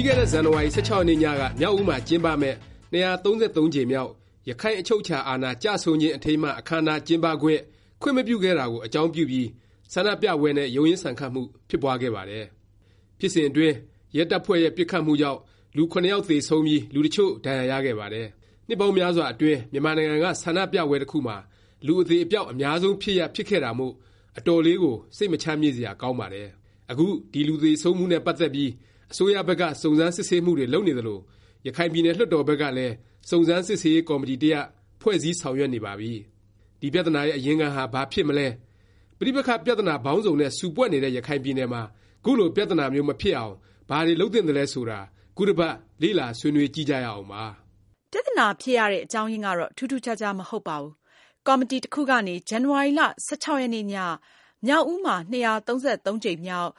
ပြီးခဲ့တဲ့ဇန်နဝါရီ ၁၆ ရက်နေ့ညက မြောက်ဦးမှာ ကျင်းပမယ့် ၂၃၃ ကြိမ်မြောက် ရခိုင့်အချုပ်အခြာအာဏာ ကျဆုံးခြင်း အထိမ်းအမှတ် အခမ်းအနား ကျင်းပခွင့် ခွင့်မပြုခဲ့တာကို အကြောင်းပြုပြီး ဆန္ဒပြပွဲနဲ့ ရုန်းရင်းဆန်ခတ်မှု ဖြစ်ပွားခဲ့ပါတယ်။ဖြစ်စဉ်အတွင်း ရဲတပ်ဖွဲ့ရဲ့ ပစ်ခတ်မှုကြောင့် လူယောက်သေဆုံးပြီး လူတစ်ချို့ ဒဏ်ရာရခဲ့ပါတယ်။နှစ်ပေါင်းများစွာအတွင်း မြန်မာနိုင်ငံက ဆန္ဒပြပွဲတစ်ခုမှာ လူအသေအပျောက် အများဆုံး ဖြစ်ရပ် ဖြစ်ခဲ့တာမို့ အတော်လေးကို စိတ်မချမ်းမြေ့စရာ ကောင်းပါတယ်။အခု ဒီလူသေဆုံးမှုနဲ့ ပတ်သက်ပြီး အစိုးရဘက်က စုံစမ်းစစ်ဆေးမှုတွေ လုပ်နေသလို၊ရခိုင်ပြည်နယ် လွှတ်တော်ဘက်ကလည်း စုံစမ်းစစ်ဆေးရေး ကော်မတီ တစ်ရပ် ဖွဲ့စည်း ဆောင်ရွက်နေပါပြီ။ဒီ ပြသနာရဲ့ အရင်းခံဟာ ဘာဖြစ်မလဲ၊ပဋိပက္ခ ပြသနာပေါင်းစုံနဲ့ ဆူပွက်နေတဲ့ ရခိုင်ပြည်နယ်မှာ ခုလို ပြသနာမျိုး မဖြစ်အောင် ဘာတွေ လုပ်သင့်သလဲ ဆိုတာ ခုတစ်ပတ် လေ့လာ ဆွေးနွေးကြည့်ကြရအောင်ပါ။ပြသနာဖြစ်ရတဲ့ အကြောင်းရင်းကတော့ ထူးထူးခြားခြား မဟုတ်ပါဘူး။ကော်မတီ တစ်ခုကနေ ဇန်နဝါရီ ၁၆ ရက်နေ့ည မြောက်ဦးမှာ ၂၃၃ ကြိမ်မြောက်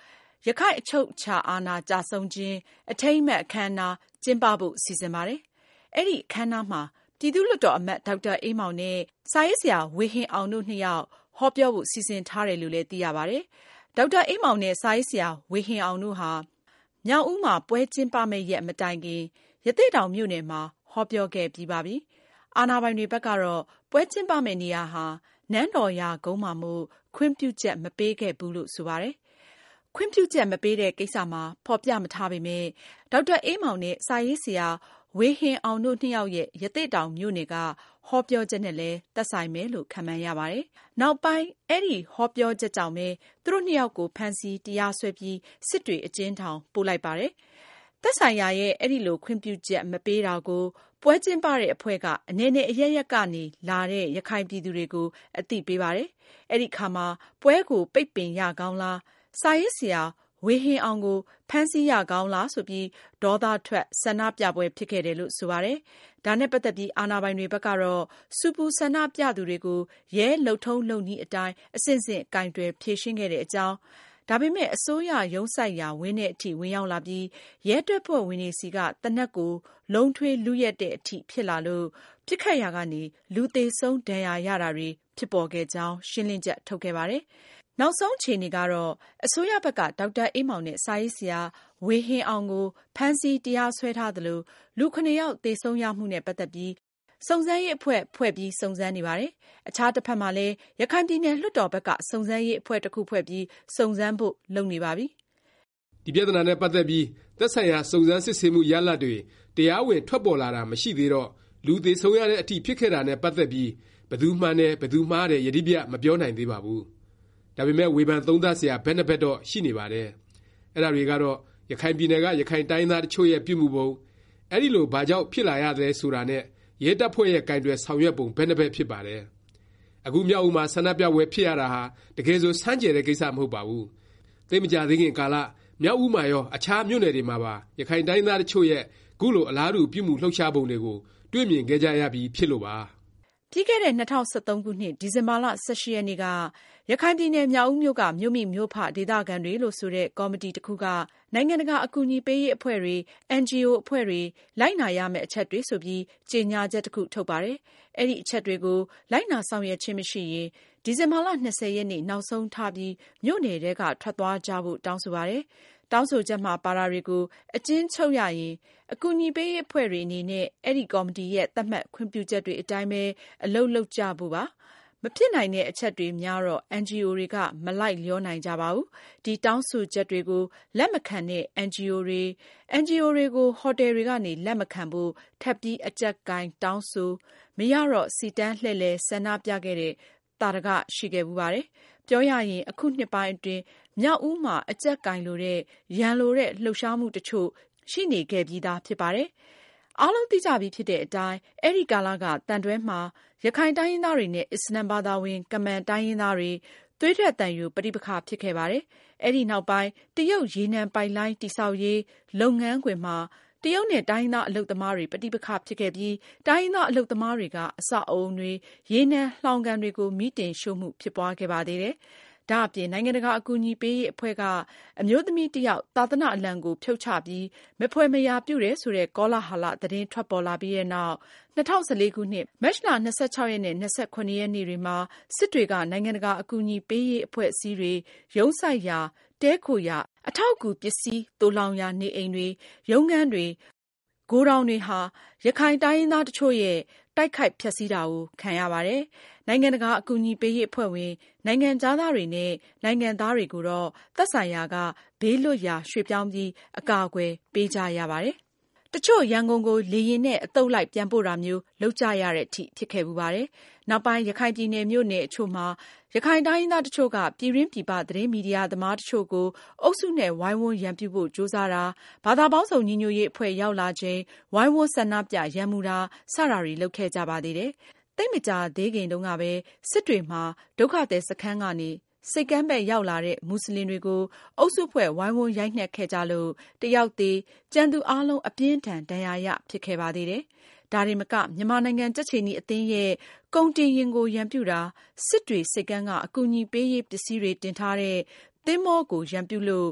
ရခိုင့်အချုပ်အခြာအာဏာကျဆုံးခြင်း အထိမ်းအမှတ်အခန်းအနားကျင်းပဖို့ စီစဉ်ပါတယ်။အဲဒီအခန်းအနားမှာ ပြည်သူ့လွှတ်တော်အမတ် ဒေါက်တာအေးမောင်နဲ့ စာရေးဆရာ ဝေဟင်အောင်တို့နှစ်ယောက် ဟောပြောဖို့ စီစဉ်ထားတယ်လို့လည်း သိရပါတယ်။ဒေါက်တာအေးမောင်နဲ့ စာရေးဆရာ ဝေဟင်အောင်တို့ဟာ မြောက်ဦးမှာ ပွဲကျင်းပမယ့်ရက် မတိုင်ခင် ရသေ့တောင်မြို့နယ်မှာ ဟောပြောခဲ့ပြီးပါပြီ။အာဏာပိုင်တွေဘက်ကတော့ ပွဲကျင်းပမယ့်နေရာဟာ နန်းတော်ရာကုန်းမှာမို့ ခွင့်ပြုချက်မပေးခဲ့ဘူးလို့ ဆိုပါတယ်။ ခွင့်ပြုချက်မပေးတဲ့ကိစ္စမှာ ဖော်ပြမထားပေမယ့် ဒေါက်တာအေးမောင်နဲ့ စာရေးဆရာ ဝေဟင်အောင်တို့နှစ်ယောက်ရဲ့ ရသေ့တောင်မြို့နယ်က ဟောပြောချက်နဲ့လည်း သက်ဆိုင်မယ်လို့ ခန့်မှန်းရပါတယ်။နောက်ပိုင်း အဲဒီဟောပြောချက်ကြောင့်ပဲ သူတို့နှစ်ယောက်ကို ဖမ်းဆီး၊တရားစွဲပြီး စစ်တွေ အကျဉ်းထောင် ပို့လိုက်ပါတယ်။သက်ဆိုင်ရာရဲ့ အဲလို ခွင့်ပြုချက် မပေးတာကို ပွဲကျင်းပတဲ့အဖွဲ့က အနယ်နယ် အရပ်ရပ်ကနေလာတဲ့ ရခိုင်ပြည်သူတွေကို အသိပေးပါတယ်။အဲဒီအခါမှာ ပွဲကို ပိတ်ပင်ရကောင်းလား၊ စာရေးဆရာ ဝေဟင်အောင်ကို ဖမ်းဆီးရကောင်းလားဆိုပြီး ဒေါသထွက် ဆန္ဒပြပွဲဖြစ်ခဲ့တယ်လို့ ဆိုပါတယ်။ဒါနဲ့ပတ်သက်ပြီး အာဏာပိုင်တွေဘက်ကတော့ ဆူပူဆန္ဒပြသူတွေကို ရဲလုပ်ထုံးလုပ်နည်းအတိုင်း အဆင့်ဆင့် ကိုင်တွယ်ဖြေရှင်းခဲ့တဲ့အကြောင်း၊ဒါပေမယ့် အစိုးရရုံးစိုက်ရာ ဝင်းထဲအထိ ဝင်ရောက်လာပြီး ရဲတပ်ဖွဲ့ဝင်တွေဆီက သေနတ်ကို လုံးထွေးလုယက်သည်အထိ ဖြစ်လာလို့ ပစ်ခတ်ရာကနေ လူသေဆုံး ဒဏ်ရာရတာတွေ ဖြစ်ပေါ်ခဲ့ကြောင်း ရှင်းလင်းချက် ထုတ်ခဲ့ပါတယ်။ နောက်ဆုံးအခြေအနေကတော့ အစိုးရဘက်က ဒေါက်တာအေးမောင်နဲ့ စာရေးဆရာ ဝေဟင်အောင်ကို ဖမ်းဆီး၊တရားစွဲထားသလို၊လူ ယောက် သေဆုံးရမှုနဲ့ ပတ်သက်ပြီး စုံစမ်းရေးအဖွဲ့ ဖွဲ့ပြီး စုံစမ်းနေပါတယ်။အခြားတစ်ဖက်မှာလည်း ရခိုင်ပြည်နယ် လွှတ်တော်ဘက်က စုံစမ်းရေးအဖွဲ့တစ်ခုဖွဲ့ပြီး စုံစမ်းဖို့ လုပ်နေပါပြီ။ဒီပြသနာနဲ့ ပတ်သက်ပြီး သက်ဆိုင်ရာ စုံစမ်းစစ်ဆေးမှု ရလာဒ်တွေ တရားဝင် ထွက်ပေါ်လာတာ မရှိသေးတော့ လူသေဆုံးရသည်အထိ ဖြစ်ခဲ့တာနဲ့ ပတ်သက်ပြီး ဘယ်သူမှန်တယ်၊ဘယ်သူမှားတယ် ယတိပြတ် မပြောနိုင်သေးပါဘူး။ ဒါပေမယ့်ဝေဖန်သုံးသပ်စရာဘက်နှစ်ဖက်တော့ရှိနေပါတယ်။အဲဒါတွေကတော့ရခိုင်ပြည်နယ်ကရခိုင်တိုင်းရင်းသားတစ်ချို့ရဲ့ပြုမူပုံ၊အဲဒီလိုဘာကြောင့်ဖြစ်လာရသလဲဆိုတာနဲ့ရဲတပ်ဖွဲ့ရဲ့ကိုင်တွယ်ဆောင်ရွက်ပုံဘက်နှစ်ဖက်ဖြစ်ပါတယ်။အခုမြောက်ဦးမှာဆန္ဒပြပွဲဖြစ်ရတာဟာတကယ်ဆိုဆန်းကြယ်တဲ့ကိစ္စမဟုတ်ပါဘူး။သိပ်မကြာသေးခင်ကာလမြောက်ဦးမှာရောအခြားမြို့နယ်တွေမှာပါရခိုင်တိုင်းရင်းသားတစ်ချို့ရဲ့ခုလိုအလားတူပြုမူလှုပ်ရှားပုံတွေကိုတွေ့မြင်ခဲ့ကြရပြီးဖြစ်လို့ပါ။ ပြီးခဲ့တဲ့ ၂၀၁၃ ခုနှစ် ဒီဇင်ဘာ၁၈ ရက်နေ့က ရခိုင်ပြည်နယ် မြောက်ဦးမြို့က မြို့မိမြို့ဖ ဒေသခံတွေလို့ဆိုတဲ့ ကော်မတီတစ်ခုက နိုင်ငံတကာ အကူအညီပေးရေးအဖွဲ့တွေ၊အင်န်ဂျီအိုအဖွဲ့တွေ လိုက်နာရမယ့် အချက်တွေဆိုပြီး ကြေငြာချက်တစ်ခု ထုတ်ပါတယ်။အဲဒီအချက်တွေကို လိုက်နာဆောင်ရွက်ခြင်းမရှိရင် ဒီဇင်ဘာ၂၀ ရက်နေ့ နောက်ဆုံးထားပြီး မြို့နယ်ထဲက ထွက်သွားကြဖို့ တောင်းဆိုပါတယ်။ တောင်းဆိုချက်မှာ ပါတာတွေကို အကျဉ်းချုပ်ရရင် အကူအညီပေးရေးအဖွဲ့တွေအနေနဲ့ အဲဒီကော်မတီရဲ့ သတ်မှတ်ခွင့်ပြုချက်တွေအတိုင်းပဲ အလုပ်လုပ်ကြဖို့ပါ။မဖြစ်နိုင်တဲ့အချက်တွေများတော့အင်န်ဂျီအိုတွေက မလိုက်လျောနိုင်ကြပါဘူး။ဒီတောင်းဆိုချက်တွေကို လက်မခံတဲ့အင်န်ဂျီအိုတွေ၊အင်န်ဂျီအိုတွေကို ဟိုတယ်တွေကနေ လက်မခံဖို့ ထပ်ပြီး အကျပ်ကိုင်တောင်းဆို၊မရတော့ စီတန်းလှည့်လည် ဆန္ဒပြခဲ့တဲ့ သာဓက ရှိခဲ့ဖူးပါတယ်။ပြောရရင် အခုနှစ်ပိုင်းအတွင်း မြောက်ဦးမှာ အကျပ်ကိုင်လိုတဲ့၊ရန်လိုတဲ့ လှုပ်ရှားမှုတစ်ချို့ ရှိနေခဲ့ပြီးသား ဖြစ်ပါတယ်။အားလုံးသိကြပြီဖြစ်တဲ့အတိုင်း အဲဒီကာလက သံတွဲမှာ ရခိုင်တိုင်းရင်းသားတွေနဲ့ အစ္စလာမ်ဘာသာဝင် ကမန်တိုင်းရင်းသားတွေ သွေးထွက်သံယို ပဋိပက္ခ ဖြစ်ခဲ့ပါတယ်။အဲဒီနောက်ပိုင်း တရုတ်ရေနံပိုက်လိုင်း တည်ဆောက်ရေး လုပ်ငန်းခွင်မှာ တရုတ်နဲ့ တိုင်းရင်းသား အလုပ်သမားတွေ ပဋိပက္ခ ဖြစ်ခဲ့ပြီး တိုင်းရင်းသား အလုပ်သမားတွေက အဆောက်အဦတွေ၊ရေနံလှောင်ကန်တွေကို မီးတင်ရှို့မှု ဖြစ်ပွားခဲ့ပါသေးတယ်။ ဒါ့အပြင် နိုင်ငံတကာ အကူအညီပေးရေးအဖွဲ့က အမျိုးသမီးတစ်ယောက် သာသနာ့အလံကို ဖြုတ်ချပြီး မဖွယ်မရာ ပြုတယ်ဆိုတဲ့ ကောလဟလသတင်းထွက်ပေါ်လာပြီးနောက် ၂၀၁၄ ခုနှစ် မတ်လ ၂၆ ရက်နဲ့ ၂၇ ရက်နေ့တွေမှာ စစ်တွေက နိုင်ငံတကာ အကူအညီပေးရေး အဖွဲ့အစည်းတွေ ရုံးစိုက်ရာ တည်းခိုရာ၊အထောက်အကူ ပစ္စည်းသိုလှောင်ရာ နေအိမ်တွေ၊ရုံးခန်းတွေ၊ ဂိုဒေါင်တွေဟာ ရခိုင်တိုင်းရင်းသားတစ်ချို့ရဲ့ တိုက်ခိုက်ဖျက်ဆီးတာကို ခံရပါတယ်။နိုင်ငံတကာ အကူအညီပေးရေးအဖွဲ့ဝင်နိုင်ငံခြားသားတွေနဲ့ နိုင်ငံသားတွေကိုတော့ သက်ဆိုင်ရာက ဘေးလွတ်ရာ ရွှေ့ပြောင်းပြီး အကာအကွယ်ပေးကြရပါတယ်။တစ်ချို့ ရန်ကုန်ကို လေယာဉ်နဲ့ အသုတ်လိုက် ပြန်ပို့တာမျိုး လုပ်ကြရသည်အထိ ဖြစ်ခဲ့ဖူးပါတယ်။နောက်ပိုင်း ရခိုင်ပြည်နယ် မြို့နယ်အချို့မှာ ရခိုင်တိုင်းရင်းသားတစ်ချို့က ပြည်တွင်းပြည်ပ သတင်းမီဒီယာသမားတစ်ချို့ကို အုပ်စုနဲ့ ဝိုင်းဝန်းရန်ပြုဖို့ ကြိုးစားတာ၊ဘာသာပေါင်းစုံညီညွတ်ရေးအဖွဲ့ ရောက်လာချိန် ဝိုင်းဝန်းဆန္ဒပြ ရန်မူတာ စတာတွေ လုပ်ခဲ့ကြပါသေးတယ်။သိပ်မကြာသေးခင်တုန်းကပဲ စစ်တွေမှာ ဒုက္ခသည်စခန်းကနေ ဆိပ်ကမ်းဘက်ရောက်လာတဲ့ မူဆလင်တွေကို အုပ်စုဖွဲ့ ဝိုင်းဝန်းရိုက်နှက်ခဲ့ကြလို့ တစ်ယောက်သေ၊ကျန်သူအားလုံး အပြင်းအထန် ဒဏ်ရာရ ဖြစ်ခဲ့ပါသေးတယ်။ ဒါတင်မက မြန်မာနိုင်ငံ ကြက်ခြေနီအသင်းရဲ့ ကုန်တင်ယာဉ်ကို ရန်ပြုတာ၊စစ်တွေဆိပ်ကမ်းက အကူအညီပေးရေး ပစ္စည်းတွေတင်ထားတဲ့ သင်္ဘောကို ရန်ပြုလို့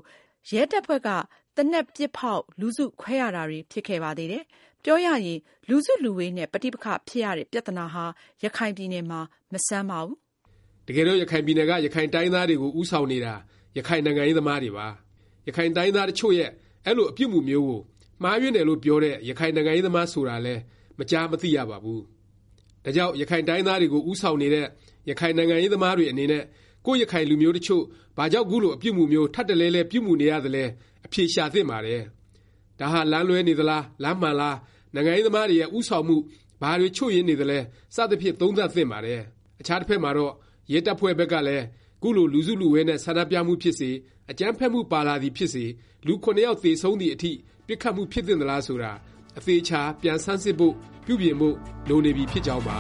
ရဲတပ်ဖွဲ့က သေနတ်ပစ်ဖေါက် လူစုခွဲရတာတွေ ဖြစ်ခဲ့ပါသေးတယ်။ပြောရရင် လူစုလူဝေးနဲ့ ပဋိပက္ခဖြစ်ရတဲ့ ပြသနာဟာ ရခိုင်ပြည်နယ်မှာ မဆန်းပါဘူး။တကယ်တော့ ရခိုင်ပြည်နယ်က ရခိုင်တိုင်းရင်းသားတွေကို ဦးဆောင်နေတာ ရခိုင်နိုင်ငံရေးသမားတွေပါ။ရခိုင်တိုင်းရင်းသား တစ်ချို့ရဲ့ အဲလို အပြုအမူမျိုးကို မှားယွင်းတယ်လို့ ပြောတဲ့ ရခိုင်နိုင်ငံရေးသမား ဆိုတာလည်း မကြားမသိရပါဘူး။ဒါကြောင့်ရခိုင်တိုင်းရင်းသားတွေကိုဦးဆောင်နေတဲ့ရခိုင်နိုင်ငံရေးသမားတွေအနေနဲ့ကိုယ့်ရခိုင်လူမျိုးတစ်ချို့ဘာကြောင့်ခုလိုအပြုအမူမျိုးထပ်တလဲလဲပြုမူနေရသလဲအဖြေရှာသင့်ပါတယ်။ဒါဟာလမ်းလွဲနေသလား၊လမ်းမှန်လား၊နိုင်ငံရေးသမားတွေရဲ့ဦးဆောင်မှုဘာတွေချို့ယွင်းနေသလဲစသဖြင့်သုံးသပ်သင့်ပါတယ်။အခြားတစ်ဖက်မှာတော့ရဲတပ်ဖွဲ့ဘက်ကလည်းခုလိုလူစုလူဝေးနဲ့ဆန္ဒပြမှုဖြစ်စေ၊အကြမ်းဖက်မှုပါလာသည်ဖြစ်စေ၊လူယောက်သေဆုံးသည်အထိပစ်ခတ်မှုဖြစ်သင့်သလားဆိုတာ အသေအခြာပြန်ဆန်းစစ်ဖို့ပြုပြင်ဖို့လိုနေပြီဖြစ်ကြောင်းပါ